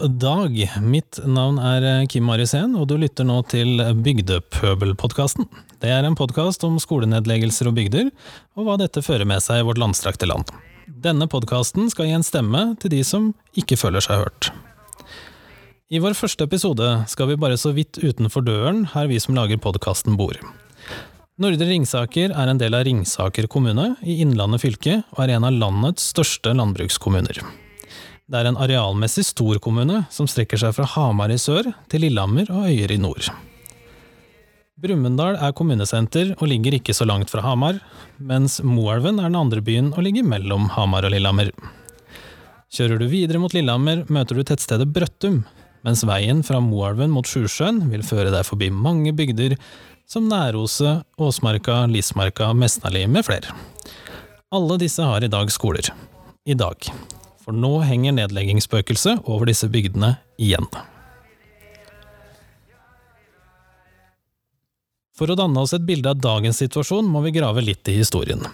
Dag. Mitt navn er Kim Arisen, og du lytter nå til Bygdepøbelpodkasten. Det er en podkast om skolenedleggelser og bygder, og hva dette fører med seg i vårt landstrakte land. Denne podkasten skal gi en stemme til de som ikke føler seg hørt. I vår første episode skal vi bare så vidt utenfor døren her vi som lager podkasten bor. Nordre Ringsaker er en del av Ringsaker kommune i Innlandet fylke, og er en av landets største landbrukskommuner. Det er en arealmessig stor kommune som strekker seg fra Hamar i sør til Lillehammer og Øyer i nord. Brumunddal er kommunesenter og ligger ikke så langt fra Hamar, mens Moelven er den andre byen og ligger mellom Hamar og Lillehammer. Kjører du videre mot Lillehammer, møter du tettstedet Brøttum, mens veien fra Moelven mot Sjusjøen vil føre deg forbi mange bygder som Næroset, Åsmarka, Lismarka, Mesnali med flere. Alle disse har i dag skoler. I dag for nå henger nedleggingsspøkelset over disse bygdene igjen. For å danne oss et bilde av dagens situasjon må vi grave litt i historien.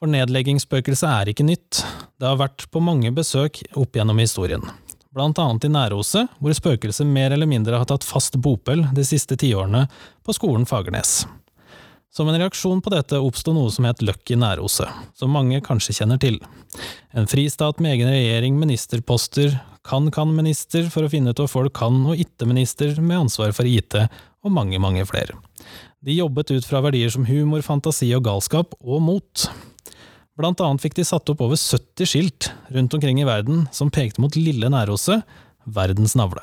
For nedleggingsspøkelset er ikke nytt, det har vært på mange besøk opp gjennom historien. Blant annet i Næroset, hvor spøkelset mer eller mindre har tatt fast bopel de siste tiårene på skolen Fagernes. Som en reaksjon på dette oppsto noe som het Løkk i Næroset, som mange kanskje kjenner til. En fristat med egen regjering, ministerposter, kan-kan-minister for å finne ut hva folk kan, og itte-minister med ansvar for IT, og mange, mange flere. De jobbet ut fra verdier som humor, fantasi og galskap, og mot. Blant annet fikk de satt opp over 70 skilt rundt omkring i verden som pekte mot lille Næroset, verdens navle.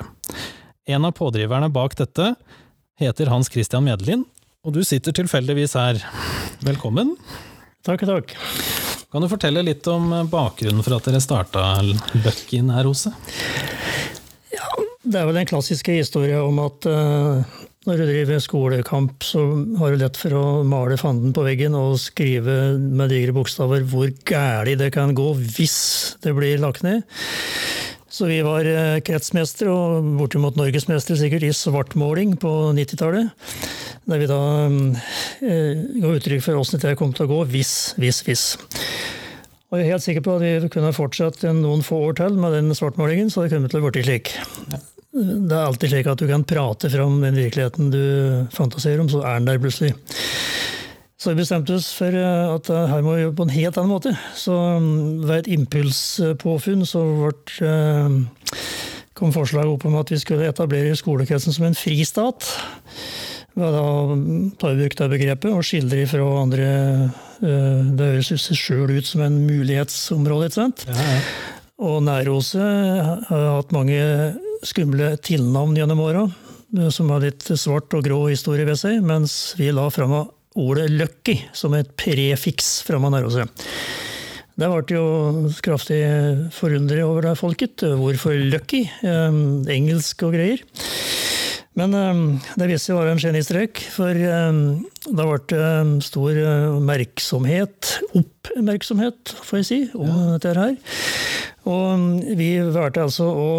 En av pådriverne bak dette heter Hans Christian Medelin, og du sitter tilfeldigvis her. Velkommen. Takk, takk. Kan du fortelle litt om bakgrunnen for at dere starta Løkken her, Ose? Ja, det er vel den klassiske historien om at uh, når du driver skolekamp, så har du lett for å male fanden på veggen og skrive med digre bokstaver hvor gæli det kan gå hvis det blir lagt ned. Så vi var eh, kretsmestere og bortimot norgesmestere sikkert i svartmåling på 90-tallet. Der vi da eh, ga uttrykk for åssen dette kom til å gå hvis, hvis, hvis. Og jeg er helt sikker på at vi kunne fortsatt noen få år til med den svartmålingen, så det kunne til å blitt slik. Det er alltid slik at du kan prate fram den virkeligheten du fantaserer om, så er den der plutselig. Så vi bestemte oss for eh, at eh, her må vi gjøre på en helt annen måte. Så mm, ved et impulspåfunn så ble, eh, kom forslaget opp om at vi skulle etablere skolekretsen som en fristat. Ved å ta i bruk det begrepet og skildre fra andre Det høres seg sjøl ut som en mulighetsområde, ikke sant? Ja, ja. Og Næroset har hatt mange skumle tilnavn gjennom åra, som har litt svart og grå historie ved seg, mens vi la fram ordet 'lucky' som et prefiks fra Manerose. Der. Det ble jo kraftig forundret over det folket. Hvorfor 'lucky'? Um, engelsk og greier. Men um, det viste seg å være en genistrek, for um, det ble stor oppmerksomhet, oppmerksomhet, får jeg si, om ja. dette her. Og vi valgte altså å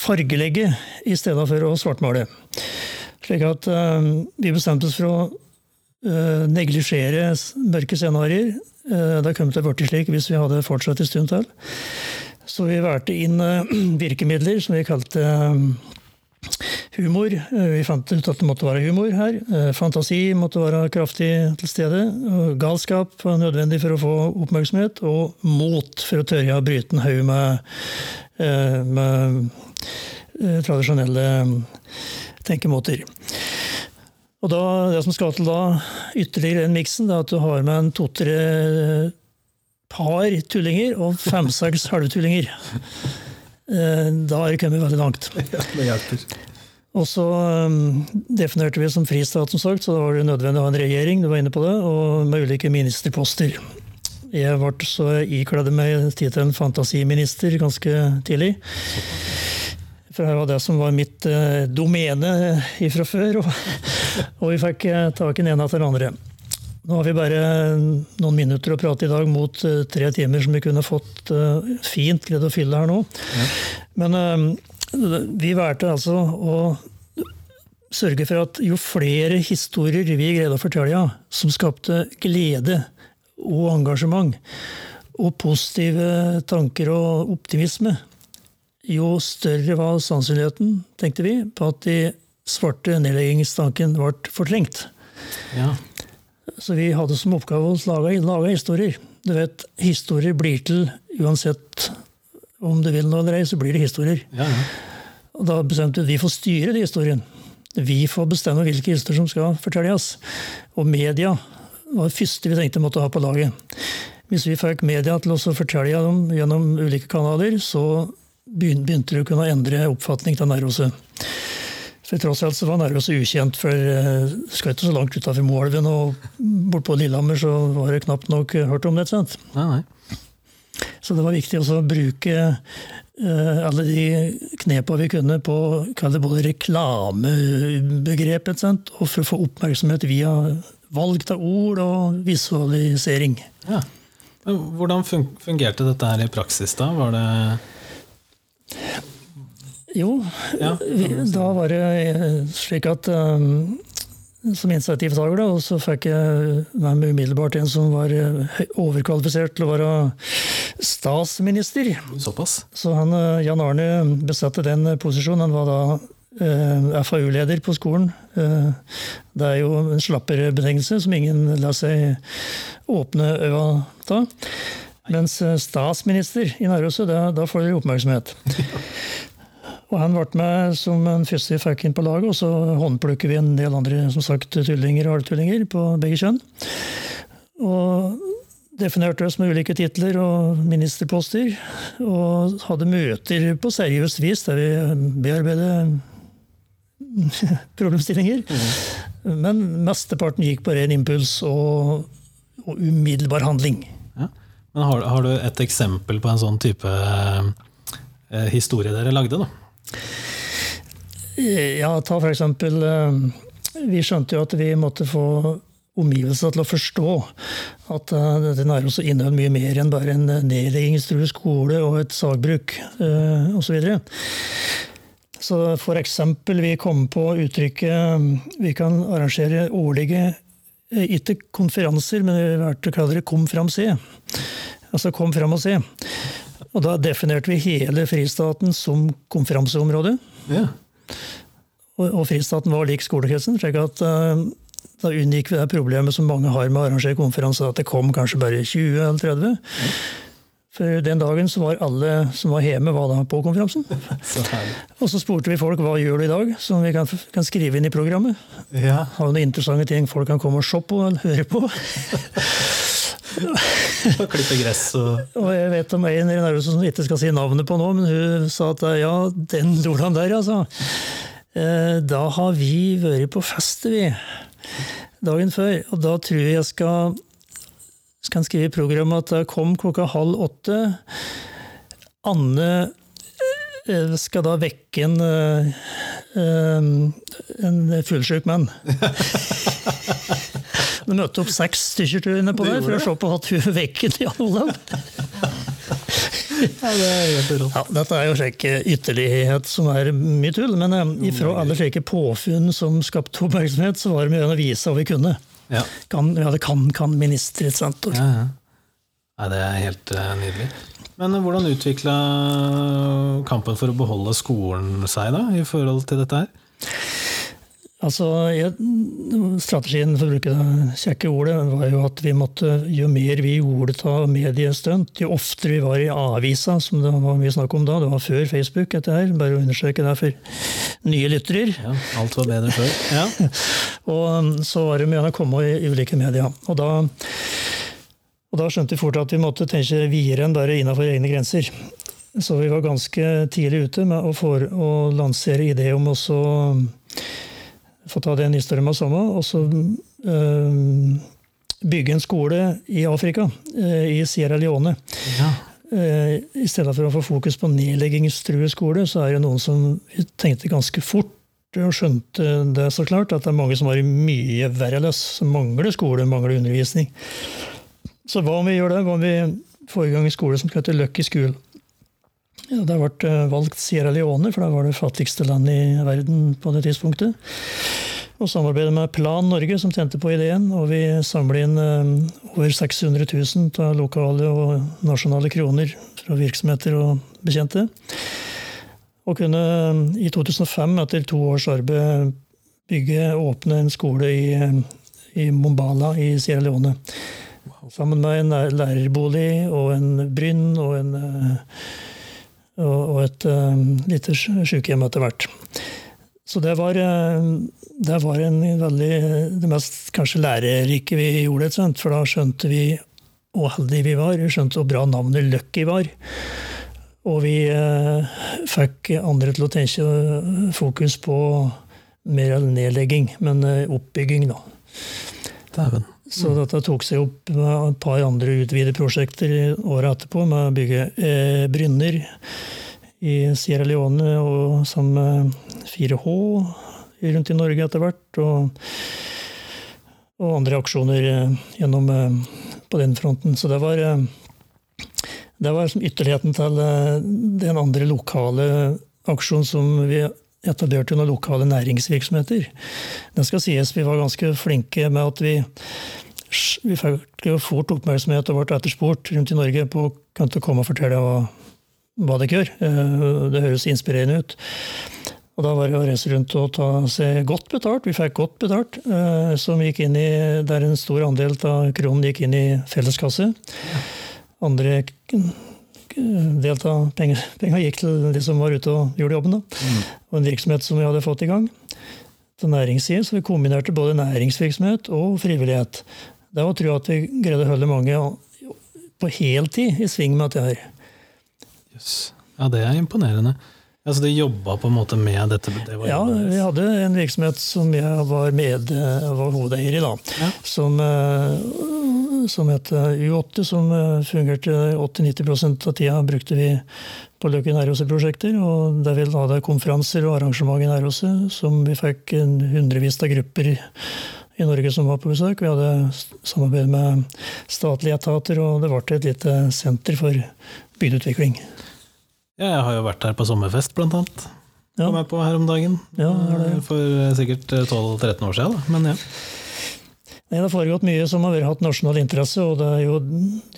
fargelegge i stedet for å svartmale. Slik at vi bestemte oss for å uh, neglisjere mørke scenarioer. Uh, det kom det å slik hvis vi hadde fortsatt en stund til. Så vi valgte inn uh, virkemidler som vi kalte humor. Vi fant ut at det måtte være humor her. Fantasi måtte være kraftig til stede. Galskap var nødvendig for å få oppmerksomhet. Og mot for å tørre å bryte en haug med, med tradisjonelle tenkemåter. Og da, Det som skal til da, ytterligere den miksen, er at du har med en to-tre par tullinger og fem-seks halvtullinger. Eh, da har det kommet veldig langt. Ja, det hjelper. Og så um, definerte vi som fristat, som sagt, så da var det nødvendig å ha en regjering, du var inne på det, og med ulike ministerposter. Jeg ble så ikledd meg tittelen fantasiminister ganske tidlig. For det var det som var mitt eh, domene ifra før. Og, og vi fikk eh, tak i den ene etter den andre. Nå har vi bare noen minutter å prate i dag mot uh, tre timer som vi kunne fått fint greid å fylle her nå. Ja. Men vi valgte altså å sørge for at jo flere historier vi greide å fortelle, som skapte glede og engasjement, og positive tanker og optimisme, jo større var sannsynligheten, tenkte vi, på at de svarte nedleggingstanken ble fortrengt. Ja. Så vi hadde som oppgave å lage, lage historier. Du vet, historier blir til uansett om du vil noe eller ei, så blir det historier. Ja, ja. Og da bestemte vi at vi får styre de historiene. Vi får bestemme hvilke historier som skal fortelles. Og media var det første vi tenkte måtte ha på laget. Hvis vi fikk media til å fortelle dem gjennom ulike kanaler, så begynte du å kunne endre oppfatning av Nervose. For tross alt så var Nervose ukjent, for du skal ikke så langt utafor Moelven og bortpå Lillehammer så var det knapt nok hørt om det. sant? Nei, nei. Så det var viktig å bruke uh, alle de knepa vi kunne på å kalle det både reklamebegrepet sant? og for å få oppmerksomhet via valg av ord og visualisering. Ja. Hvordan fungerte dette her i praksis, da? Var det Jo, Ja, vi, da var det eh, slik at um, som initiativtaker, da, og så fikk jeg med umiddelbart en som var eh, overkvalifisert til å være statsminister. såpass? Så han, eh, Jan Arne besatte den posisjonen. Han var da eh, FAU-leder på skolen. Eh, det er jo en slappere betegnelse som ingen lar seg åpne øya av. Mens eh, statsminister i Narvesø, da, da får dere oppmerksomhet. Og han ble med som en fikk inn på laget, og så håndplukker vi en del andre som sagt, tullinger og halvtullinger på begge kjønn. Og definerte oss med ulike titler og ministerposter. Og hadde møter på seriøst vis der vi bearbeidet problemstillinger. Men mesteparten gikk på ren impuls og, og umiddelbar handling. Men har, har du et eksempel på en sånn type eh, historie dere lagde, da? Ja, ta for eksempel eh, Vi skjønte jo at vi måtte få omgivelsene til å forstå at eh, dette nærmest inneholder mye mer enn bare en nedleggingstruet skole og et sagbruk uh, osv. Så, så for eksempel vi kom på uttrykket Vi kan arrangere årlige eh, ikke konferanser, men vi valgte å kalle det Kom fram se. Altså Kom fram og se. Og da definerte vi hele fristaten som konferanseområde. Ja. Og, og fristaten var lik skolekretsen, slik at eh, da unngikk vi det problemet som mange har med å arrangere konferanser, at det kom kanskje bare 20 eller 30. For den dagen så var alle som var hjemme, var da på konferansen. Og så spurte vi folk hva gjør du i dag, som vi kan, kan skrive inn i programmet. Ja. Har du noen interessante ting folk kan komme og se på eller høre på? Og klippe gress og Og jeg vet om en i Narvesen som ikke skal si navnet på nå, men hun sa at ja, den Lolan der, altså. Eh, Da har vi vært på fest, vi. Dagen før. Og da tror jeg jeg skal, skal skrive i programmet at det kom klokka halv åtte. Anne eh, skal da vekke en, eh, eh, en fuglesjuk mann. Det møtte opp seks stykker inne på Det der for å se på at hun vekket Jan Olav. Ja, det er. Ja, dette er jo slik ytterlighet som er mye tull, men ifra alle slike påfunn som skapte oppmerksomhet, så var det mye å vise hva vi kunne. Ja. Kan, ja, det kan, kan minister, ikke sant. Og, Ja, ja. Nei, det er helt uh, nydelig. Men hvordan utvikla kampen for å beholde skolen seg, da, i forhold til dette her? Altså, jeg, Strategien for å bruke det kjekke ordet var jo at vi måtte, jo mer vi gjorde av mediestunt, jo oftere vi var i avisa, som det var mye snakk om da, det var før Facebook, dette her, bare å understreke det for nye lyttere. Ja, alt var bedre før. Ja. Og um, så var det mye å komme i ulike medier. Og da, og da skjønte vi fort at vi måtte tenke videre enn bare innenfor egne grenser. Så vi var ganske tidlig ute med å, få, å lansere idé om også få ta den historien med samme, og så øh, bygge en skole i Afrika, øh, i Sierra Leone. ja. Eh, I stedet for å få fokus på nedleggingstrue skole, så er det noen som tenkte ganske fort og skjønte det så klart, at det er mange som har mye verre løs, som mangler skole, mangler undervisning. Så hva om vi gjør det? Hva om vi får i gang en skole som skal hete Lucky School? Ja, det ble eh, valgt Sierra Leone, for da var det fattigste landet i verden på det tidspunktet. Og samarbeidet med Plan Norge, som tjente på ideen. Og vi samla inn eh, over 600 000 av lokale og nasjonale kroner fra virksomheter og bekjente. Og kunne i 2005, etter to års arbeid, bygge, åpne en skole i, i Mombala i Sierra Leone. Sammen med en lærerbolig og en bryn og, en, og et lite sykehjem etter hvert. Så det var, det var veldig, det mest kanskje lærerike vi gjorde. For da skjønte vi hvor heldige vi var. Vi skjønte hvor bra navnet Lucky var. Og vi eh, fikk andre til å tenke fokus på mer nedlegging, men eh, oppbygging, da. Dæven. Så dette tok seg opp med et par andre utvidede prosjekter året etterpå, med å bygge eh, brynner i Sierra Leone og sammen med 4H rundt i Norge etter hvert. Og, og andre aksjoner eh, gjennom, eh, på den fronten. Så det var, eh, det var ytterligheten til den andre lokale aksjonen som vi etablerte noen lokale næringsvirksomheter. Det skal sies vi var ganske flinke med at vi, vi fikk fort oppmerksomhet og ble etterspurt rundt i Norge på kan du komme og fortelle hva, hva dere gjør. Det høres inspirerende ut. Og da var det å reise rundt og ta seg godt betalt. Vi fikk godt betalt. som gikk inn i, Der en stor andel av kronen gikk inn i felleskasse. Andre del av penger gikk til de som var ute og gjorde jobben. Da. Mm. Og en virksomhet som vi hadde fått i gang. Til næringssiden, så vi kombinerte både næringsvirksomhet og frivillighet. Det var å tro at vi greide å holde mange på heltid i sving med dette her. Yes. Ja, det er imponerende. Altså De jobba på en måte med dette? Det ja, vi hadde en virksomhet som jeg var, med, var hovedeier i. da, ja. Som, eh, som het U8, som eh, fungerte 80-90% av tida brukte vi på Løkken Næroset-prosjekter. og Der vi hadde konferanser og arrangement i Næroset som vi fikk hundrevis av grupper i Norge som var på besøk. Vi hadde samarbeid med statlige etater, og det ble et lite senter for bygdeutvikling. Ja, jeg har jo vært her på sommerfest, blant annet. Ja. Kom jeg på her om dagen. Ja, det det. For eh, sikkert 12-13 eh, år siden, da. Men ja. Nei, det har foregått mye som har hatt nasjonal interesse, og det er jo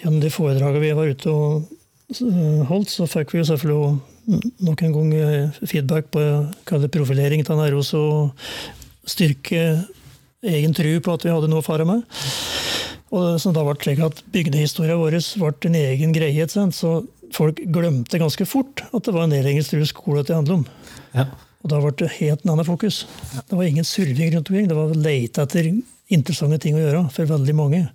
gjennom de foredragene vi var ute og eh, holdt, så fikk vi jo selvfølgelig nok en gang feedback på hva profilering av Næros og styrke egen tro på at vi hadde noe å fare med. Og så da ble slik at Bygdehistoria vår ble en egen greie. Så folk glemte ganske fort at det var en nedleggingstruet skole det handlet om. Ja. Og da ble det helt en annen fokus. Ja. Det var ingen surving rundt omkring. Det var å lete etter interessante ting å gjøre for veldig mange.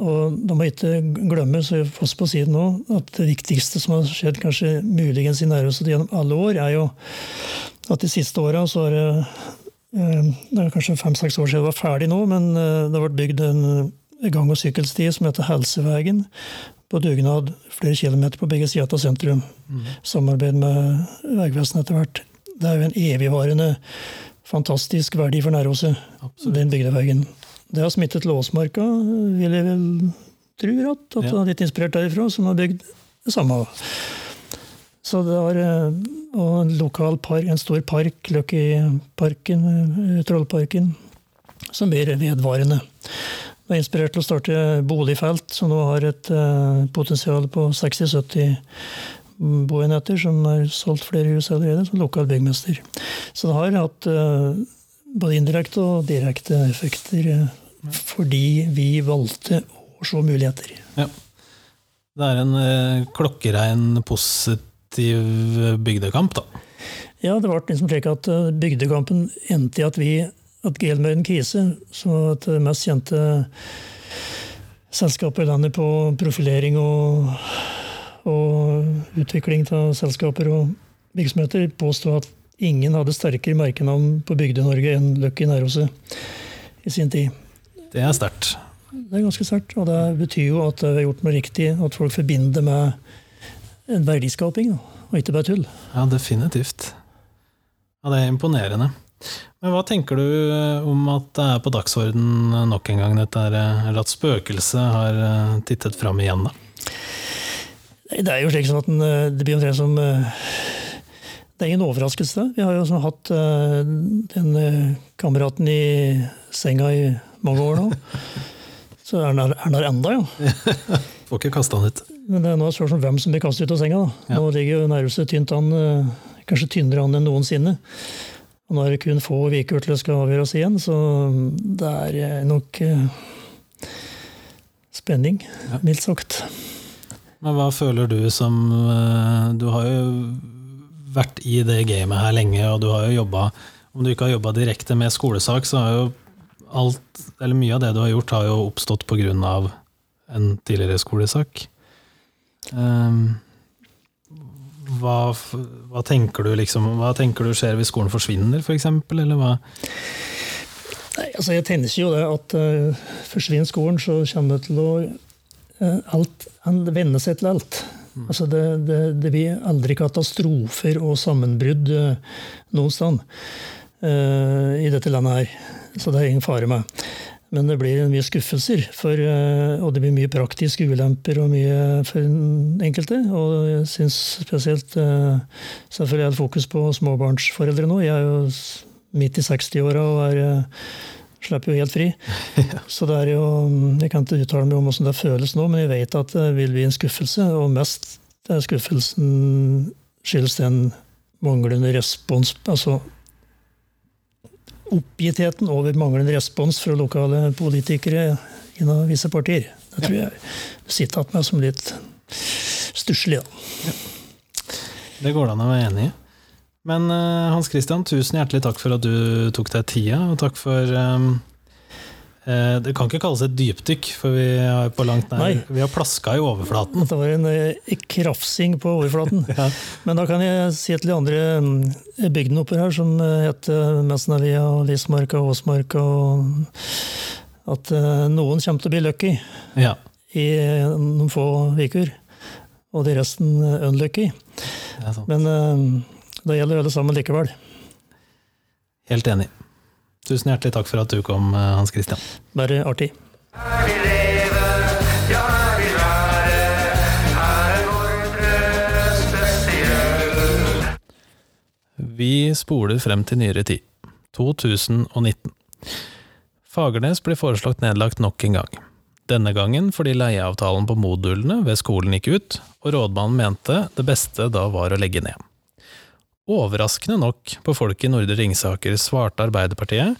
Og da må ikke glemme så jeg på siden nå, at det viktigste som har skjedd kanskje muligens i Nærøst gjennom alle år, er jo at de siste åra så har det eh, er kanskje fem-seks år siden det var ferdig nå, men eh, det har vært bygd en gang- og sykkelsti som heter Helseveien på dugnad flere kilometer på begge sider av sentrum. Mm. Samarbeid med Vegvesenet etter hvert. Det er jo en evigvarende, fantastisk verdi for Næroset, den bygdeveien. Det har smittet Låsmarka, vil jeg vel tro, at, at ja. det er litt inspirert derifra, som har bygd det samme. Så det var eh, og en lokal park, en stor park, Løkkeparken, eh, Trollparken, som blir vedvarende var inspirert til å starte boligfelt, som nå har et uh, potensial på 60-70 boenheter, som har solgt flere hus allerede, som lokal byggmester. Så det har hatt uh, både indirekte og direkte effekter uh, fordi vi valgte å se muligheter. Ja. Det er en klokkerein positiv bygdekamp, da? Ja, det ble liksom slik at bygdekampen endte i at vi at Gelmøyden Kise, som var det mest kjente selskapet i landet på profilering og, og utvikling av selskaper og virksomheter, påstod at ingen hadde sterkere merkenavn på Bygde-Norge enn Lucky Næråse i sin tid. Det er sterkt. Det er ganske sterkt, og det betyr jo at det er gjort noe riktig, at folk forbinder det med en verdiskaping, og ikke bare tull. Ja, definitivt. Ja, det er imponerende. Men Hva tenker du eh, om at det er på dagsorden nok en gang, dette eh, eller at spøkelset har eh, tittet fram igjen? da? Det er jo slik at det blir omtrent som Det er ingen overraskelse. Vi har jo sånn hatt den kameraten i senga i mange år nå. Så er han der enda, ja. Får ikke kasta han ut. Men det er nå et spørsmål om hvem som blir kastet ut av senga. da. Nå ligger jo nærmeste tynt an kanskje tynnere an enn noensinne. Og nå er det kun få uker til det skal avgjøres igjen, så det er nok spenning, mildt sagt. Men hva føler du som Du har jo vært i det gamet her lenge, og du har jo jobba Om du ikke har jobba direkte med skolesak, så har jo alt, eller mye av det du har gjort, har jo oppstått pga. en tidligere skolesak. Um, hva, hva, tenker du liksom, hva tenker du skjer hvis skolen forsvinner, f.eks., for eller hva? Nei, altså Jeg tenker jo det at uh, forsvinner skolen, så kommer det til å uh, alt, venne seg til alt. Mm. Altså det, det, det, blir aldri katastrofer og sammenbrudd uh, noe sted uh, i dette landet her. Så det er ingen fare med. Men det blir mye skuffelser, for, uh, og det blir mye praktiske ulemper og mye for enkelte. Og jeg syns spesielt uh, Selvfølgelig er det fokus på småbarnsforeldre nå. Jeg er jo midt i 60-åra og er slipper jo helt fri. Så det er jo, Jeg kan ikke uttale meg om hvordan det føles nå, men jeg vet at det vil bli en skuffelse. Og mest er skuffelsen skyldes den manglende respons Altså oppgittheten over manglende respons fra lokale politikere innen visse partier. Det tror jeg sitter igjen med som litt stusslig. Ja. Det går det an å være enig i. Men uh, Hans Christian, tusen hjertelig takk for at du tok deg tida, og takk for um, Det kan ikke kalles et dypdykk, for vi har på langt nær Vi har plaska i overflaten. Det var en uh, krafsing på overflaten. ja. Men da kan jeg si til de andre um, bygdene her, som heter Mesnavia, Lismarka, Åsmarka At noen kommer til å bli lucky ja. i noen få uker. Og de resten unlucky. Men det gjelder alle sammen likevel. Helt enig. Tusen hjertelig takk for at du kom, eh, Hans Christian. Bare artig. Vi spoler frem til nyere tid, 2019. Fagernes blir foreslått nedlagt nok en gang. Denne gangen fordi leieavtalen på modulene ved skolen gikk ut, og rådmannen mente det beste da var å legge ned. Overraskende nok på folk i Nordre Ringsaker svarte Arbeiderpartiet,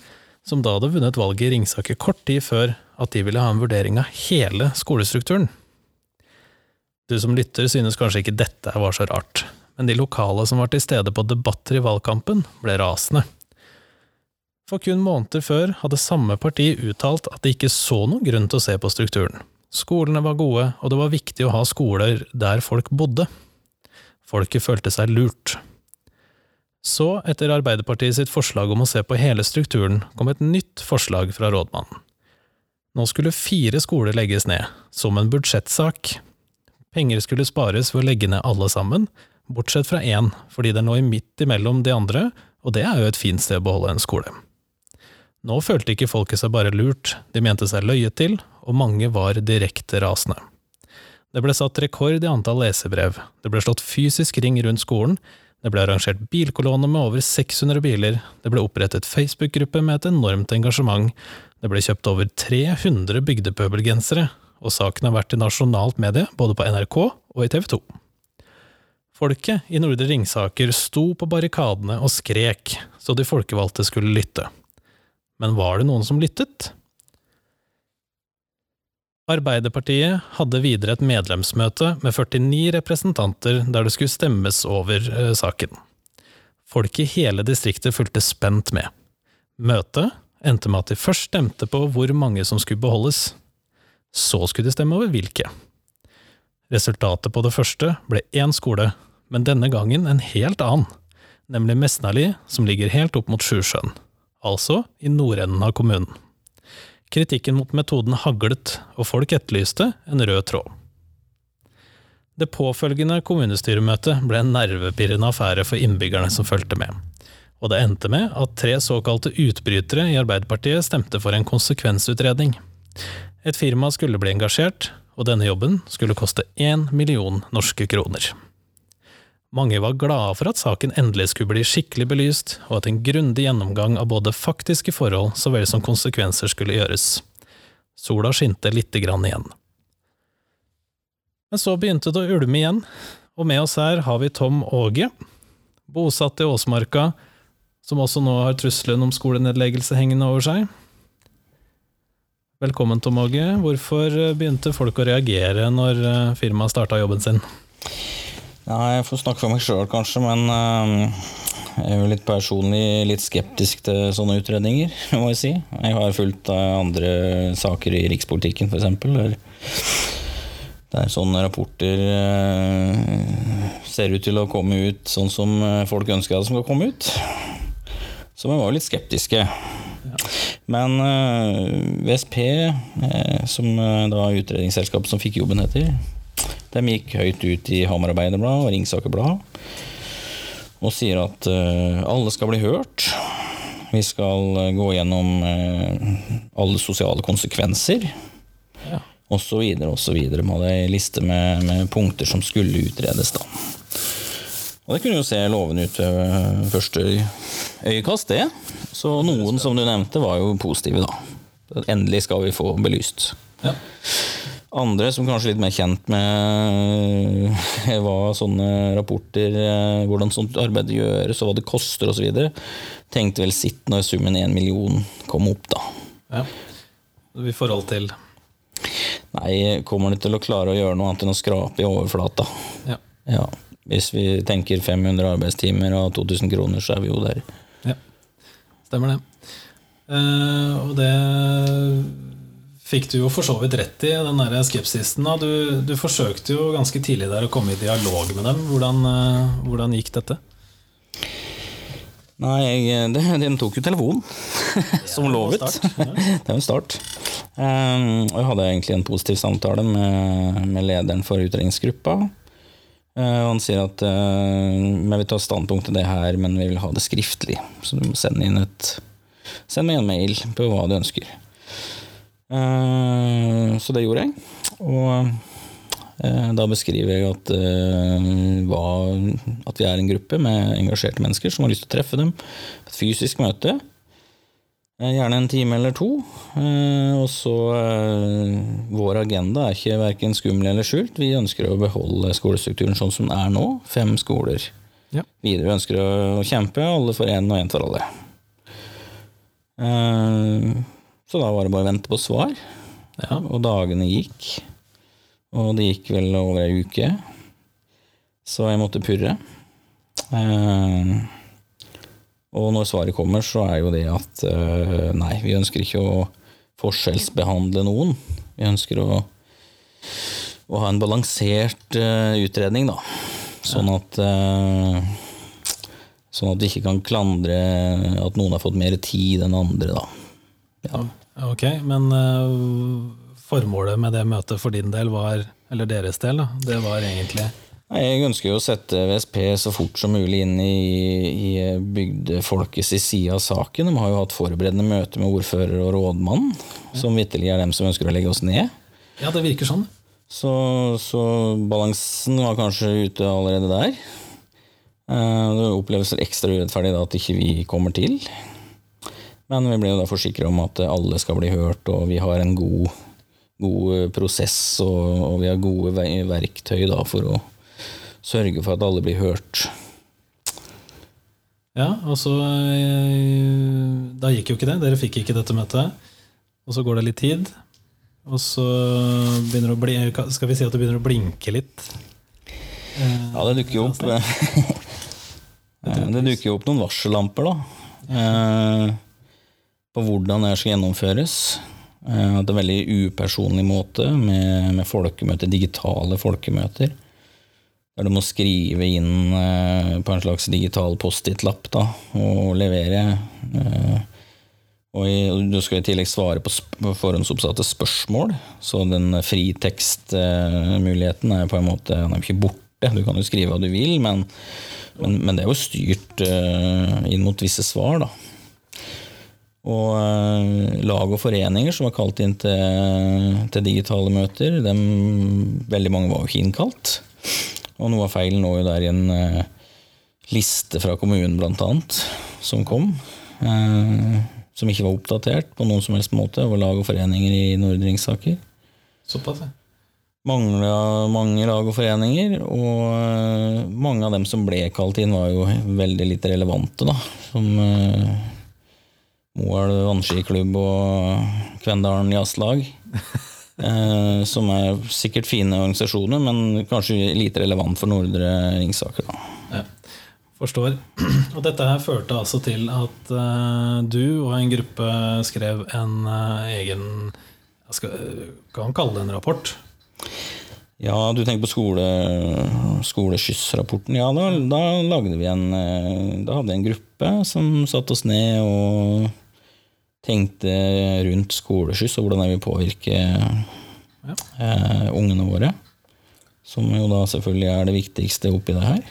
som da hadde vunnet valget i Ringsaker kort tid før, at de ville ha en vurdering av hele skolestrukturen. Du som lytter synes kanskje ikke dette var så rart, men de lokale som var til stede på debatter i valgkampen, ble rasende. For kun måneder før hadde samme parti uttalt at de ikke så noen grunn til å se på strukturen. Skolene var gode, og det var viktig å ha skoler der folk bodde. Folket følte seg lurt. Så, etter Arbeiderpartiet sitt forslag om å se på hele strukturen, kom et nytt forslag fra rådmannen. Nå skulle fire skoler legges ned, som en budsjettsak. Penger skulle spares ved å legge ned alle sammen, bortsett fra én, fordi den lå midt imellom de andre, og det er jo et fint sted å beholde en skole. Nå følte ikke folket seg bare lurt, de mente seg løyet til, og mange var direkte rasende. Det ble satt rekord i antall lesebrev, det ble slått fysisk ring rundt skolen, det ble arrangert bilkolonne med over 600 biler, det ble opprettet Facebook-gruppe med et enormt engasjement, det ble kjøpt over 300 bygdepøbelgensere, og saken har vært i nasjonalt medie både på NRK og i TV 2. Folket i Nordre Ringsaker sto på barrikadene og skrek så de folkevalgte skulle lytte. Men var det noen som lyttet? Arbeiderpartiet hadde videre et medlemsmøte med 49 representanter der det skulle stemmes over eh, saken. Folk i hele distriktet fulgte spent med. Møtet endte med at de først stemte på hvor mange som skulle beholdes. Så skulle de stemme over hvilke. Resultatet på det første ble én skole, men denne gangen en helt annen, nemlig Mesnali, som ligger helt opp mot Sjusjøen, altså i nordenden av kommunen. Kritikken mot metoden haglet, og folk etterlyste en rød tråd. Det påfølgende kommunestyremøtet ble en nervepirrende affære for innbyggerne som fulgte med, og det endte med at tre såkalte utbrytere i Arbeiderpartiet stemte for en konsekvensutredning. Et firma skulle bli engasjert, og denne jobben skulle koste én million norske kroner. Mange var glade for at saken endelig skulle bli skikkelig belyst, og at en grundig gjennomgang av både faktiske forhold så vel som konsekvenser skulle gjøres. Sola skinte lite grann igjen. Men så begynte det å ulme igjen, og med oss her har vi Tom Åge. bosatt i Åsmarka, som også nå har trusselen om skolenedleggelse hengende over seg. Velkommen, Tom Åge. Hvorfor begynte folk å reagere når eh, firmaet starta jobben sin? Ja, jeg får snakke for meg sjøl, kanskje, men uh, jeg er jo litt personlig litt skeptisk til sånne utredninger, må jeg si. Jeg har fulgt uh, andre saker i rikspolitikken, f.eks. Der sånne rapporter uh, ser ut til å komme ut sånn som folk ønsker at de skal komme ut. Så vi var jo litt skeptiske. Men uh, VSP, som da utredningsselskapet som fikk jobben heter, de gikk høyt ut i Hamar Arbeiderblad og Ringsaker Blad og sier at alle skal bli hørt. Vi skal gå gjennom alle sosiale konsekvenser. Ja. Og så videre og så videre. De hadde ei liste med, med, punkter som skulle utredes, da. Og det kunne jo se lovende ut ved første øyekast, det. Så noen, som du nevnte, var jo positive, da. Endelig skal vi få belyst. Ja. Andre som kanskje er litt mer kjent med hva sånne rapporter eh, Hvordan sånt arbeid gjøres, og hva det koster osv., tenkte vel sitt når summen én million kom opp, da. Ja. I forhold til Nei, kommer de til å klare å gjøre noe annet enn å skrape i overflata? Ja. ja. Hvis vi tenker 500 arbeidstimer og 2000 kroner, så er vi jo der. Ja, Stemmer det. Uh, og det fikk du jo for så vidt rett i, den der skepsisen. Du, du, forsøkte jo ganske tidlig der å komme i dialog med dem. Hvordan, uh, hvordan gikk dette? Nei, jeg, det, den tok jo telefonen, som lovet. Start, ja. det var en start. Um, og jeg hadde egentlig en positiv samtale med, med lederen for utredningsgruppa. Uh, han sier at uh, vi vil ta standpunkt til det her, men vi vil ha det skriftlig. Så du må sende inn et Send meg en mail på hva du ønsker. Uh, så det gjorde jeg. Og da beskriver jeg at, hva, at vi er en gruppe med engasjerte mennesker som har lyst til å treffe dem. Et fysisk møte. Eh, gjerne en time eller to. Eh, og så eh, Vår agenda er ikke verken skummel eller skjult. Vi ønsker å beholde skolestrukturen sånn som den er nå. Fem skoler. Ja. Videre vi ønsker å kjempe alle for én og én for alle. Så da var det bare å vente på svar. Ja. Og dagene gikk. Og det gikk vel over ei uke. Så jeg måtte purre. Og når svaret kommer, så er jo det at eh, nei, vi ønsker ikke å forskjellsbehandle noen. Vi ønsker å, å ha en balansert uh, utredning, da. Sånn at uh, Sånn at vi ikke kan klandre at noen har fått mer tid enn andre, da. Ja. Ok, men formålet med det møtet for din del var, eller deres del, da, det var egentlig jeg ønsker jo å sette VSP så fort som mulig inn i, i bygdefolkets side av saken. De har jo hatt forberedende møte med ordfører og rådmann, som vitterlig er dem som ønsker å legge oss ned. Ja, det virker sånn. Så, så balansen var kanskje ute allerede der. Eh, det oppleves ekstra urettferdig da at ikke vi kommer til. Men vi ble jo da forsikra om at alle skal bli hørt, og vi har en god, god prosess og, og vi har gode verktøy da for å sørge for at alle blir hørt. Ja, altså eh, Da gikk jo ikke det. Dere fikk ikke dette møtet. Og så går det litt tid. Og så begynner det å bli, skal vi si at det begynner å blinke litt. Ja, det dukker jo opp Det dukker jo opp noen varsellamper, da. Eh, på hvordan det skal gjennomføres. at det er en veldig upersonlig måte med, med folkemøter, digitale folkemøter. Der du må skrive inn eh, på en slags digital Post-It-lapp og levere. Eh, og du skal i tillegg svare på, på forhåndsoppsatte spørsmål, så den fritekstmuligheten er på en måte den er ikke borte. Du kan jo skrive hva du vil, men, men, men det er jo styrt inn mot visse svar, da. Og uh, lag og foreninger som var kalt inn til, til digitale møter, dem, veldig mange var jo ikke innkalt. Og noe av feilen lå jo der i en uh, liste fra kommunen, blant annet, som kom. Uh, som ikke var oppdatert på noen som helst måte over lag og foreninger i Nordringssaker. Såpass, ja. mangla mange lag og foreninger, og eh, mange av dem som ble kalt inn, var jo veldig litt relevante, da. Som uh, Moelv vannskiklubb og Kvendalen jazzlag. eh, som er sikkert fine organisasjoner, men kanskje lite relevant for Nordre Ringsaker. Ja, forstår. Og dette her førte altså til at uh, du og en gruppe skrev en uh, egen skal, Kan kalle det en rapport? Ja, du tenker på skole, skoleskyssrapporten. Ja, da, da, lagde vi en Da hadde vi en gruppe som satte oss ned og tenkte rundt skoleskyss og hvordan det vil påvirke ja. eh, ungene våre. Som jo da selvfølgelig er det viktigste oppi det her.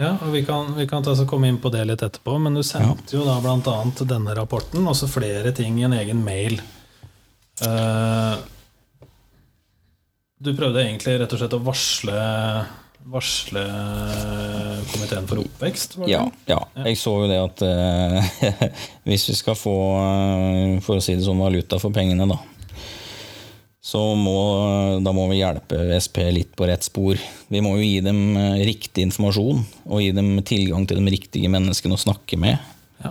Ja, og Vi kan, vi kan komme inn på det litt etterpå, men du sendte ja. jo da bl.a. denne rapporten, og så flere ting i en egen mail. Uh, du prøvde egentlig rett og slett å varsle varsle komiteen for oppvekst? Ja, ja, jeg så jo det at eh, hvis vi skal få uh, for å si det sånn, valuta for pengene, da, så må, da må vi hjelpe VSP litt på rett spor. Vi må jo gi dem uh, riktig informasjon og gi dem tilgang til de riktige menneskene å snakke med. Ja.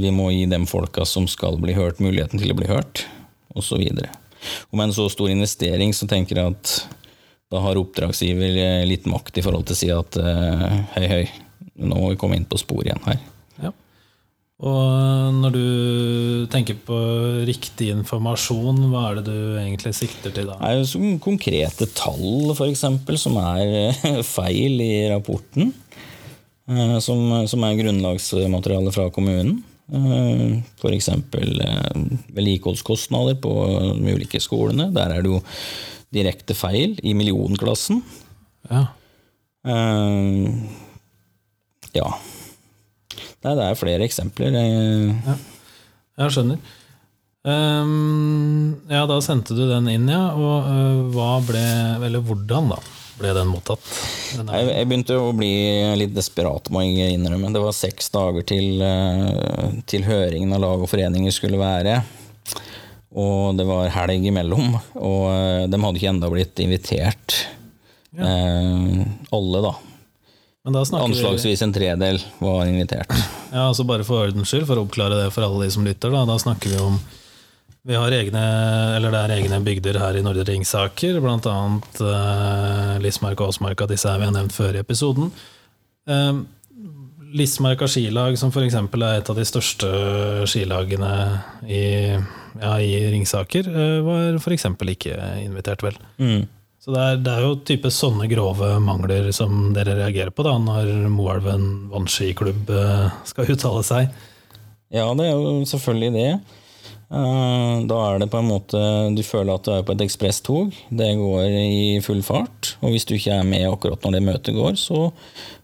vi må gi dem folka som skal bli hørt, muligheten til å bli hørt, osv. Og med en så stor investering så tenker jeg at da har oppdragsgiver eh, litt makt i forhold til å si at eh, hei, hei, nå må vi komme inn på sporet igjen her. Ja. Og når du tenker på riktig informasjon, hva er det du egentlig sikter til da? Det er konkrete tall, f.eks., som er eh, feil i rapporten. Som, som er grunnlagsmateriale fra kommunen. F.eks. vedlikeholdskostnader på de ulike skolene. Der er det jo direkte feil i millionklassen. Ja. Uh, ja. Nei, det er flere eksempler. Ja, jeg skjønner. Um, ja, da sendte du den inn, ja. Og uh, hva ble Eller hvordan, da? Ble den mottatt? Den jeg, jeg, begynte å bli litt desperat, må jeg innrømme. Det var seks dager til, uh, til høringen av lag og foreninger skulle være. Og det var helg imellom, og eh, de hadde ikke enda blitt invitert. Ja. Eh, alle, da Anslagsvis en tredel var invitert. Ja, altså Bare for ordens skyld, for å oppklare det for alle de som lytter, da, da snakker vi om vi har egne, eller Det er egne bygder her i Nordre Ringsaker, bl.a. Uh, Lismark og Åsmarka. Disse er vi har nevnt før i episoden. Uh, Lismarka skilag, som f.eks. er et av de største skilagene i ja, i Ringsaker eh, var f.eks. ikke invitert, vel. Mm. Så det er, det er, jo type sånne grove mangler som dere reagerer på da, når Moelven vannskiklubb eh, skal uttale seg? Ja, det er jo selvfølgelig det. Eh, da er det på en måte Du føler at du er på et ekspresstog. Det går i full fart. Og hvis du ikke er med akkurat når det møtet går, så,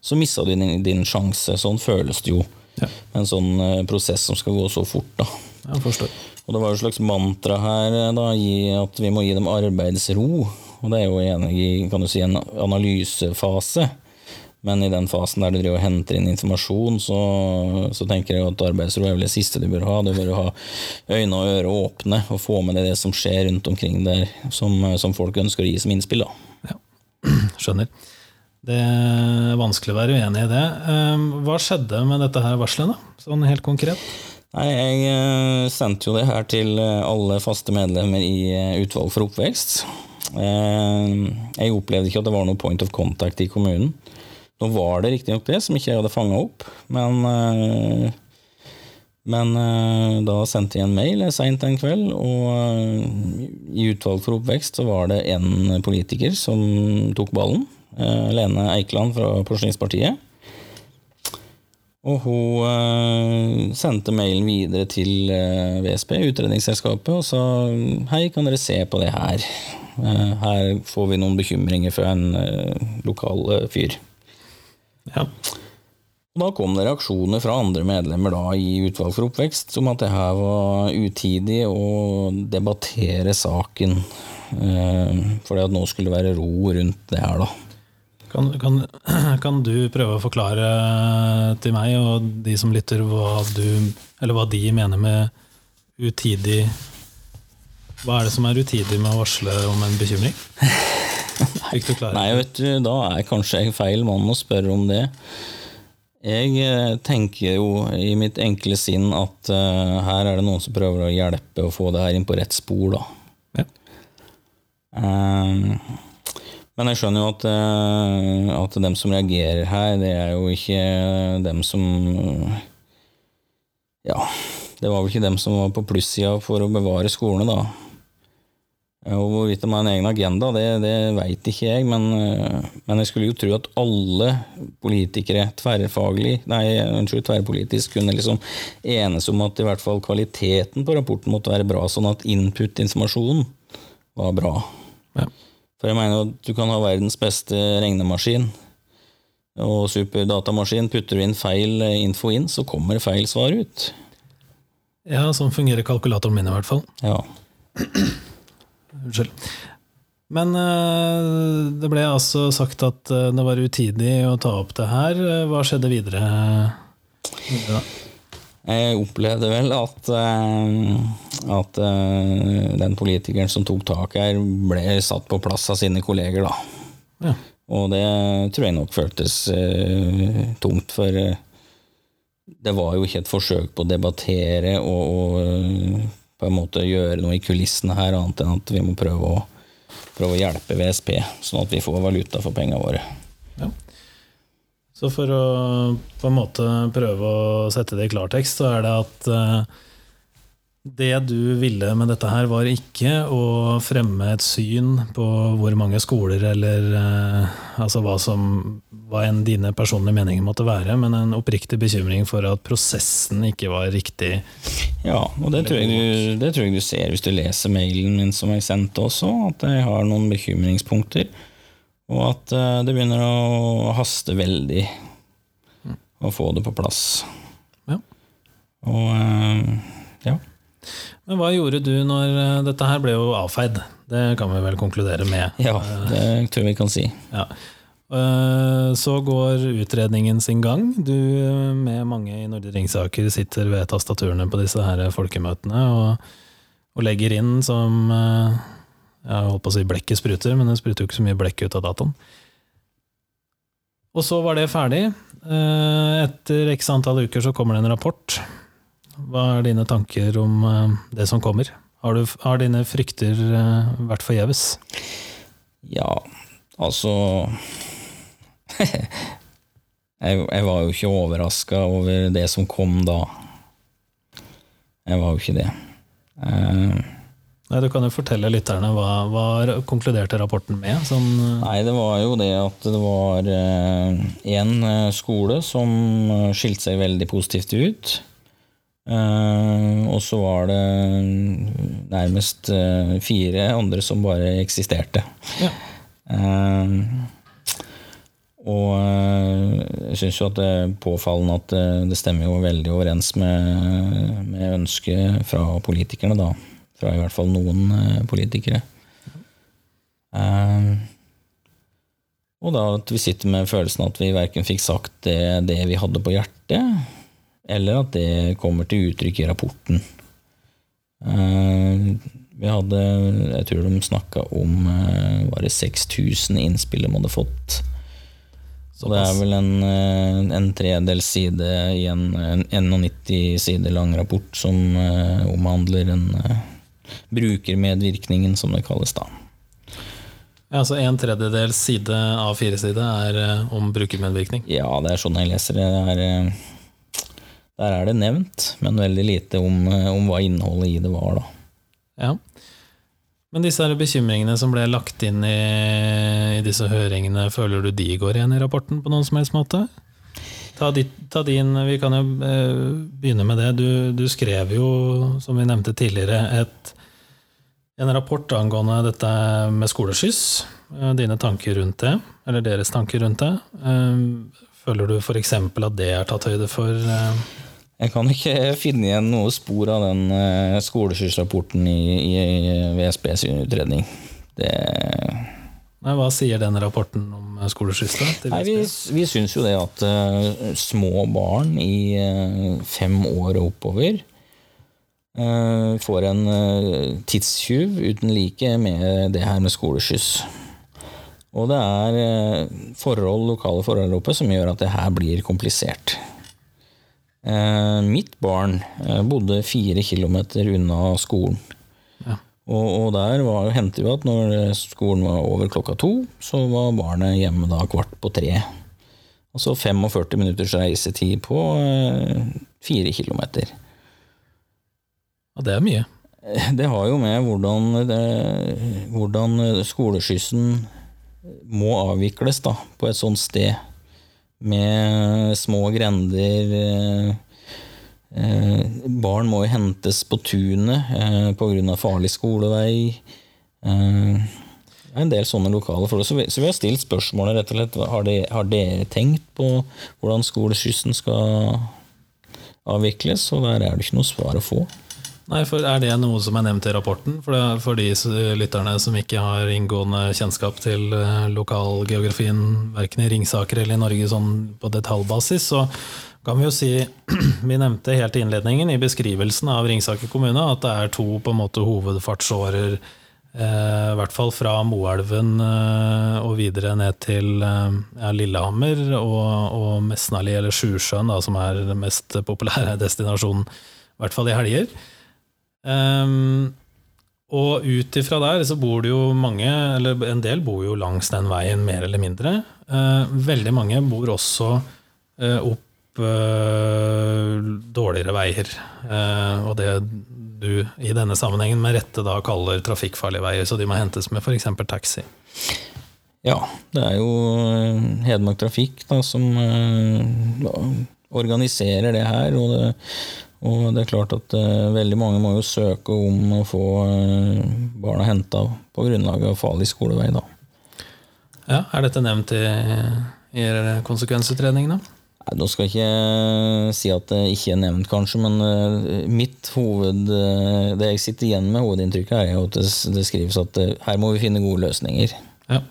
så mister du din, din, sjanse. Sånn føles det jo. Ja. En sånn prosess som skal gå så fort. da. Jeg forstår. Og det var jo et slags mantra her eh, da, at vi må gi dem arbeidsro. Og det er jo enig i kan du si, en analysefase. Men i den fasen der du driver og henter inn informasjon, så, så, tenker jeg at arbeidsro er vel det siste du bør ha. Du bør ha øyne og ører åpne og få med deg det som skjer rundt omkring der, som, som folk ønsker å gi som innspill. Da. Ja, skjønner. Det er vanskelig å være uenig i det. Ehm, hva skjedde med dette her varselet, da? Sånn helt konkret? Nei, Jeg eh, sendte jo det her til eh, alle faste medlemmer i eh, utvalg for oppvekst. Jeg opplevde ikke at det var noe point of contact i kommunen. Nå var det riktignok det, som ikke jeg hadde fanga opp, men men da sendte jeg en mail seint en kveld, og i utvalg for oppvekst så var det én politiker som tok ballen. Lene Eikeland fra Porsgrunnspartiet. Og hun sendte mailen videre til eh, VSP, utredningsselskapet, og sa hei, kan dere se på det her? Her får vi noen bekymringer fra en lokal fyr. Ja. Da kom det reaksjoner fra andre medlemmer da, i Utvalg for oppvekst om at det her var utidig å debattere saken. fordi at nå skulle det være ro rundt det her, da. Kan, kan, kan, du prøve å forklare til meg og de som lytter, hva, du, hva de mener med utidig Hva er det som er utidig med å varsle om en bekymring? Nei, vet du, da er kanskje jeg feil mann å spørre om det. Jeg eh, tenker jo i mitt enkle sinn at uh, her er det noen som prøver å hjelpe å få det her inn på rett spor, da. Ja. Um, men jeg skjønner jo at, uh, at dem som reagerer her, det er jo ikke dem som Ja, det var vel ikke dem som var på plussida for å bevare skolene, da. Og hvorvidt de har en egen agenda, det, det veit ikke jeg, men, eh, men, jeg skulle jo tro at alle politikere tverrfaglig, nei, unnskyld, tverrpolitisk kunne liksom enes om at i hvert fall kvaliteten på rapporten måtte være bra, sånn at input-informasjonen var bra. Ja. For jeg mener at du kan ha verdens beste regnemaskin og superdatamaskin. Putter du inn feil info inn, så kommer feil svar ut. Ja, sånn fungerer kalkulatoren min i hvert fall. Ja. Unnskyld. Men uh, det ble altså sagt at uh, det var utidig å ta opp det her. Hva skjedde videre? Ja. Jeg opplevde vel at, uh, at den politikeren som tok tak her, ble satt på plass av sine kolleger, da. Ja. Og det tror jeg nok føltes tungt, for det var jo ikke et forsøk på å debattere og, og på en måte gjøre noe i kulissene her, annet enn at vi må prøve å, prøve å hjelpe VSP, sånn at vi får valuta for pengene våre. Ja. Så for å på en måte prøve å sette det i klartekst, så er det at uh, det du ville med dette her, var ikke å fremme et syn på hvor mange skoler eller uh, altså hva som hva enn dine personlige meninger måtte være, men en oppriktig bekymring for at prosessen ikke var riktig. Ja, og det tror, du, det tror, jeg du, ser hvis du leser mailen min som jeg sendte også, at jeg har noen bekymringspunkter. Og at uh, det begynner å haste veldig å få det på plass. Ja. Og ja. Men hva gjorde du når eh, dette her ble jo avfeid? Det kan vi vel konkludere med? Ja, det tror jeg vi kan si. Ja. Eh, så går utredningen sin gang. Du med mange i Nordre Ringsaker sitter ved tastaturene på disse her folkemøtene og, og legger inn som eh, Jeg holdt på å si blekket spruter, men det spruter jo ikke så mye blekk ut av dataen. Og så var det ferdig. Etter x antall uker så kommer det en rapport hva er dine tanker om uh, det som kommer? Har, du, har dine frykter uh, vært forgjeves? Ja, altså jeg, jeg, var jo ikke overraska over det som kom da. Jeg var jo ikke det. Uh, Nei, Du kan jo fortelle lytterne hva, hva konkluderte rapporten med? Som Nei, Det var jo det at det var én skole som skilte seg veldig positivt ut. Uh, og så var det nærmest uh, fire andre som bare eksisterte. Ja. Uh, og jeg syns jo at det er påfallende at det, det stemmer jo veldig overens med, med ønsket fra politikerne, da. Fra i hvert fall noen politikere. og da at vi sitter med følelsen at vi verken fikk sagt det, det vi hadde på hjertet, eller at det kommer til uttrykk i rapporten. Eh, vi hadde Jeg tror de snakka om eh, var det 6000 innspill de hadde fått. Så det er vel en, eh, en tredels side i en, en 91 sider lang rapport som omhandler en brukermedvirkningen, som det kalles da. Ja, Så en tredjedels side av fire side er om brukermedvirkning? Ja, det er sånn jeg leser det. det er der er det nevnt, men veldig lite om, eh, om hva innholdet i det var, da. Ja. Men disse her bekymringene som ble lagt inn i, i, disse høringene, føler du de går igjen i rapporten på noen som helst måte? Ta, dit, ta din, Vi kan jo eh, begynne med det. Du, du, skrev jo, som vi nevnte tidligere, et, en rapport angående dette med skoleskyss. Eh, dine tanker rundt det, eller deres tanker rundt det. Føler du f.eks. at det er tatt høyde for? Eh, jeg kan ikke finne igjen noe spor av den uh, skoleskyssrapporten i, i VSBs utredning. Det Nei, Hva sier den rapporten om eh, skoleskyss? Vi, vi syns jo det at uh, små barn i uh, fem år og oppover uh, får en eh, tidstyv uten like med det her med skoleskyss. Og det er eh, forhold, lokale forhold oppe som gjør at det her blir komplisert. Eh, mitt barn eh, bodde fire kilometer unna skolen. Ja. Og, og der var, hendte jo at når skolen var over klokka to, så var barnet hjemme da kvart på tre. Altså 45 minutters reisetid på eh, fire kilometer. Ja, det er mye. Det har jo med hvordan, det, hvordan skoleskyssen må avvikles da, på et sånt sted. Med små grender. eh, eh, Barn må jo hentes på tunet eh, pga. farlig skolevei. Eh, en del sånne lokale forhold. Så vi, så vi har stilt spørsmålet rett og slett. Har, de, har dere tenkt på hvordan skoleskyssen skal avvikles? Og der er det ikke noe svar å få. Nei, for Er det noe som er nevnt i rapporten? For, det, for de lytterne som ikke har inngående kjennskap til eh, lokalgeografien, verken i Ringsaker eller i Norge sånn på detaljbasis, så kan vi jo si Vi nevnte helt i innledningen i beskrivelsen av Ringsaker kommune at det er to på en måte hovedfartsårer, eh, i hvert fall fra Moelven eh, og videre ned til eh, Lillehammer og, og Mesnali eller Sjusjøen, da, som er den mest populære destinasjonen, i hvert fall i helger. Ehm, og ut ifra der så bor det jo mange, eller en del bor jo langs den veien, mer eller mindre. Uh, veldig mange bor også uh, opp uh, dårligere veier. Eh, og det du i denne sammenhengen med rette da kaller trafikkfarlige veier, så de må hentes med f.eks. taxi. Ja, det er jo eh, Hedmark Trafikk da, som organiserer det her. Og det, og det er klart at uh, veldig mange må jo søke om å få uh, barna henta på grunnlag av farlig skolevei. Da. Ja, Er dette nevnt i, i konsekvensutredningen? da? Nei, Nå skal jeg ikke si at det ikke er nevnt, kanskje, men eh, mitt hoved, eh, det jeg sitter igjen med, hovedinntrykket, er jo at det, skrives at eh, her må vi finne gode løsninger. Ja.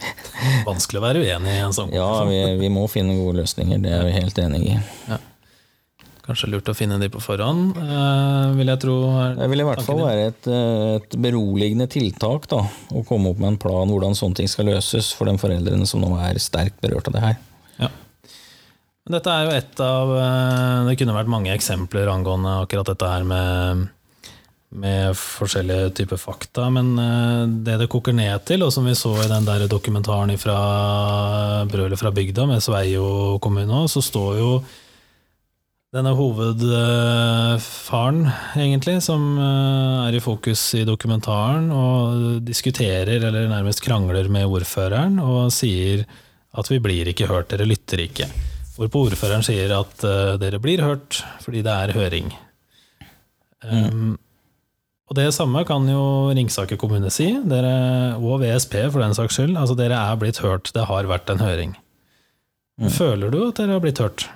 Vanskelig å være uenig i en sånn Ja, vi, vi må finne gode løsninger, det er vi helt enig i. Kanskje lurt å finne de på forhånd, eh, vil jeg tro. Det vil i hvert fall være et, eh, et beroligende tiltak da, å komme opp med en plan hvordan sånne ting skal løses for de foreldrene som nå er sterkt berørt av det her. Ja. Dette er jo et av eh, Det kunne vært mange eksempler angående akkurat dette her med, med forskjellige typer fakta, men det det koker ned til, og som vi så i den der dokumentaren fra Brølet fra bygda med Sveio kommune så står jo denne hovedfaren, egentlig, som eh, er i fokus i dokumentaren, og diskuterer, eller nærmest krangler med ordføreren, og sier at vi blir ikke hørt, dere lytter ikke. Hvorpå ordføreren sier at eh, dere blir hørt fordi det er høring. Um, og det samme kan jo Ringsaker kommune si, dere, og VSP for den saks skyld. Altså dere er blitt hørt, det har vært en høring. Føler du at dere har blitt hørt?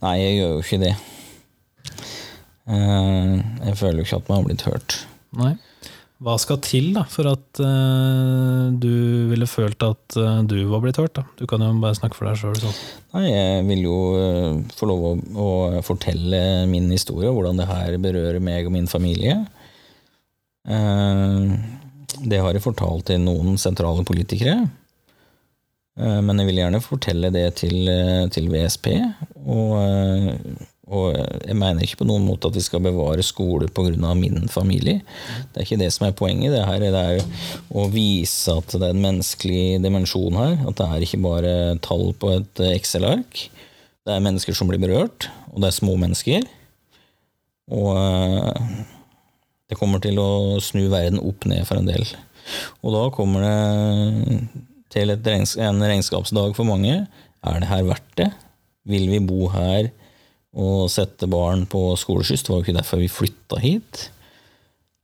Nei, jeg gjør jo ikke det. Eh, Jeg føler jo ikke at man har blitt hørt. Nei. Hva skal til da, for at uh, du ville følt at uh, du var blitt hørt? da? Du kan jo bare snakke for deg sjøl. Sånn. Nei, jeg vil jo uh, få lov å, å fortelle min historie, hvordan det her berører meg og min familie. Det har jeg fortalt til noen sentrale politikere. Eh, Men jeg vil gjerne fortelle det til, eh, til VSP. Og, eh, og jeg mener ikke på noen måte at vi skal bevare skole pga. min familie. Det er ikke det som er poenget. Det, her, det er å vise at det er en menneskelig dimensjon her. At det er ikke bare tall på et Excel-ark. Det er mennesker som blir berørt, og det er små mennesker. Og det kommer til å snu verden opp ned for en del. Og da kommer det til et regns en regnskapsdag for mange. Er det her verdt det? Vil vi bo her og sette barn på skoleskyss? Det var jo ikke derfor vi flytta hit.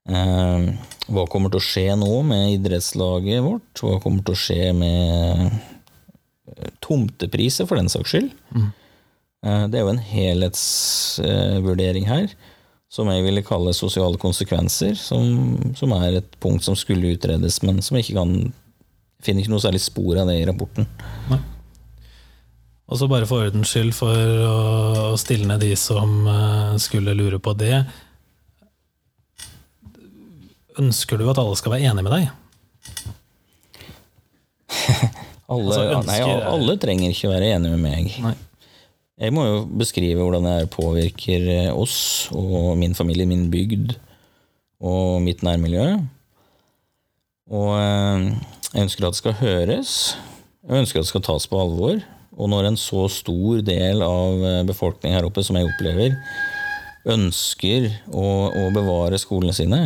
Eh, hva kommer til å skje nå med idrettslaget vårt? Hva kommer til å skje med eh, tomtepriser, for den saks skyld? Eh, det er jo en helhetsvurdering her som jeg ville kalle sosiale konsekvenser, som, som er et punkt som skulle utredes, men som jeg ikke kan finner ikke noe særlig spor av det i rapporten. Nei. Og så bare for ordens skyld, for å stille ned de som eh, skulle lure på det. Ønsker du at alle skal være enig med deg? Alle, Altså, ønsker nei, alle trenger ikke være enige med meg. Nei. Jeg må jo beskrive hvordan det her påvirker eh, oss og min familie, min bygd og mitt nærmiljø. Og eh, jeg ønsker at det skal høres. Jeg ønsker at det skal tas på alvor. Og når en så stor del av eh, befolkningen her oppe, som jeg opplever, ønsker å, å bevare skolene sine,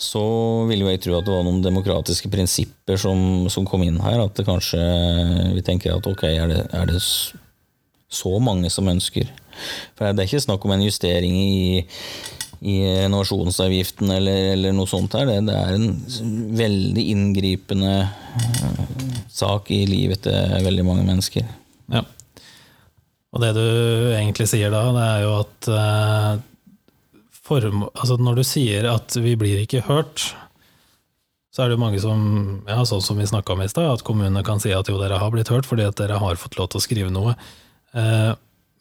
så ville jeg tro at det var noen demokratiske prinsipper som, som kom inn her. At det kanskje vi tenker at ok, er det, er det så mange som ønsker? For det er ikke snakk om en justering i, i innovasjonsavgiften eller, eller noe sånt her. Det, det er en veldig inngripende eh, sak i livet til veldig mange mennesker. Ja. Og det du egentlig sier da, det er jo at eh, form, altså når du sier at vi blir ikke hørt, så er det jo mange som, ja, sånn som vi snakka om i stad, at kommunene kan si at jo, dere har blitt hørt fordi at dere har fått lov til å skrive noe. Eh,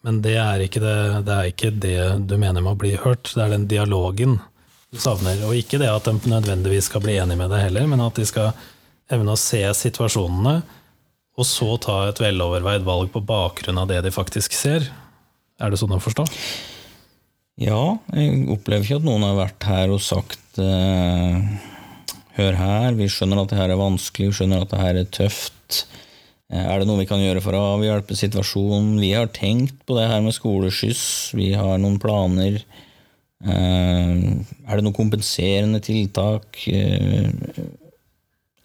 men det er, ikke det, det er ikke det du mener med å bli hørt, det er den dialogen du savner. Og ikke det at de nødvendigvis skal bli enig med deg heller, men at de skal evne å se situasjonene, og så ta et veloverveid valg på bakgrunn av det de faktisk ser. Er det sånn å forstå? Ja, jeg opplever ikke at noen har vært her og sagt eh, Hør her, vi skjønner at det her er vanskelig, vi skjønner at det her er tøft. Eh, Er det noe vi kan gjøre for å avhjelpe situasjonen? Vi har tenkt på det her med skoleskyss, vi har noen planer. Eh, Er det noe kompenserende tiltak? Eh,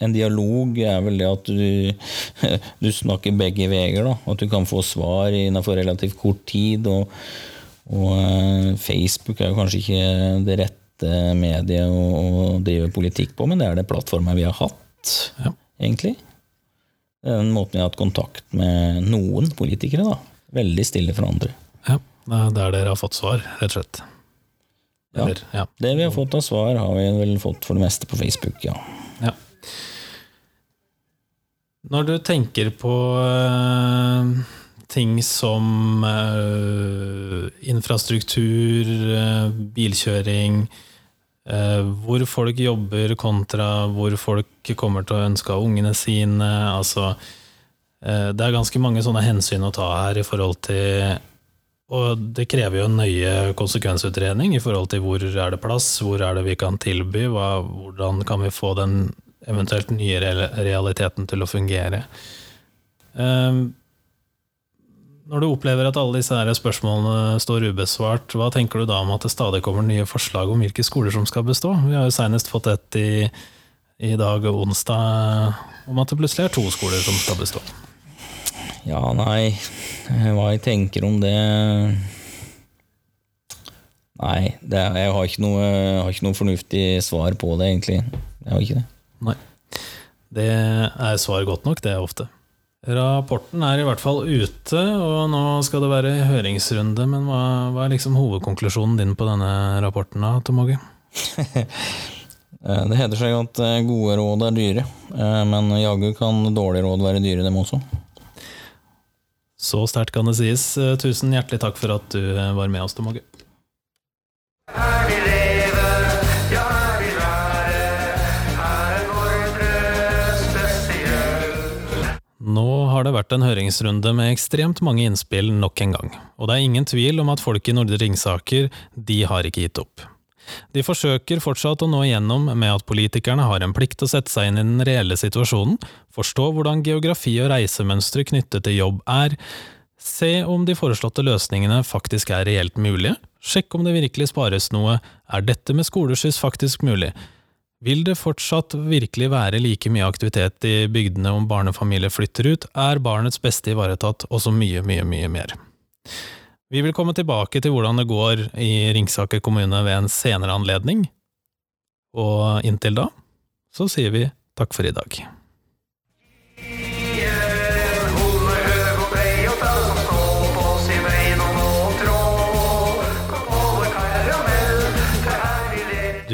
En dialog er vel det at du, du snakker begge veier, da. At du kan få svar innenfor relativt kort tid. og og Facebook er jo kanskje ikke det rette mediet å drive politikk på, men det er det plattformen vi har hatt, Ja. egentlig. Den måten vi har hatt kontakt med noen politikere, da. Veldig stille for andre. Ja, er der dere har fått svar, rett og slett. Ja. Eller, ja. Det vi har fått av svar, har vi vel fått for det meste på Facebook, ja. ja. Når du tenker på øh, ting som øh, infrastruktur, øh, bilkjøring, hvor folk jobber kontra hvor folk kommer til å ønske av ungene sine, altså eh, Det er ganske mange sånne hensyn å ta her i forhold til Og det krever jo en nøye konsekvensutredning i forhold til hvor er det plass, hvor er det vi kan tilby, hva, hvordan kan vi få den eventuelt nye realiteten til å fungere. Um, når du opplever at alle disse her spørsmålene står ubesvart, hva tenker du da om at det stadig kommer nye forslag om hvilke skoler som skal bestå? Vi har jo senest fått et i, i dag, onsdag, om at det plutselig er to skoler som skal bestå. Ja, nei, hva jeg tenker om det Nei, det, jeg har ikke, noe, har ikke noe fornuftig svar på det, egentlig. Jeg har ikke det. Nei. Det er svar godt nok, det er ofte. Rapporten er i hvert fall ute, og nå skal det være høringsrunde. Men hva, hva er liksom hovedkonklusjonen din på denne rapporten, da, Tom Åge? Eh, Det heter seg at eh, gode råd er dyre, eh, men jaggu kan dårlige råd være dyre, dem også. Så sterkt kan det sies. Tusen hjertelig takk for at du var med oss, Tom Åge. Nå har det vært en høringsrunde med ekstremt mange innspill nok en gang, og det er ingen tvil om at folk i Nordre Ringsaker, de har ikke gitt opp. De forsøker fortsatt å nå igjennom med at politikerne har en plikt til å sette seg inn i den reelle situasjonen, forstå hvordan geografi og reisemønstre knyttet til jobb er, se om de foreslåtte løsningene faktisk er reelt mulige, sjekk om det virkelig spares noe, er dette med skoleskyss faktisk mulig, vil det fortsatt virkelig være like mye aktivitet i bygdene om barnefamilier flytter ut, er barnets beste ivaretatt, og så mye, mye, mye mer. Vi vil komme tilbake til hvordan det går i Ringsaker kommune ved en senere anledning, og inntil da så sier vi takk for i dag.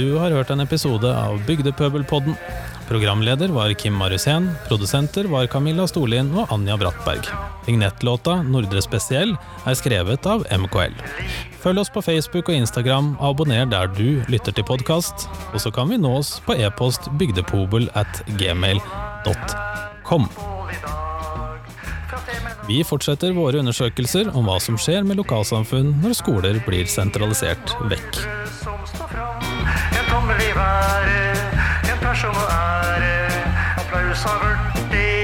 Du har hørt en episode av Bygdepøbelpodden. Programleder var Kim Marusen, produsenter var Camilla Storlien og Anja Brattberg. Vignettlåta 'Nordre spesiell' er skrevet av MKL. Følg oss på Facebook og Instagram, abonner der du lytter til podkast. Og så kan vi nå oss på e-post bygdepobel at gmail.com. Vi fortsetter våre undersøkelser om hva som skjer med lokalsamfunn når skoler blir sentralisert vekk. Som står fram. En person å ære. Applaus har i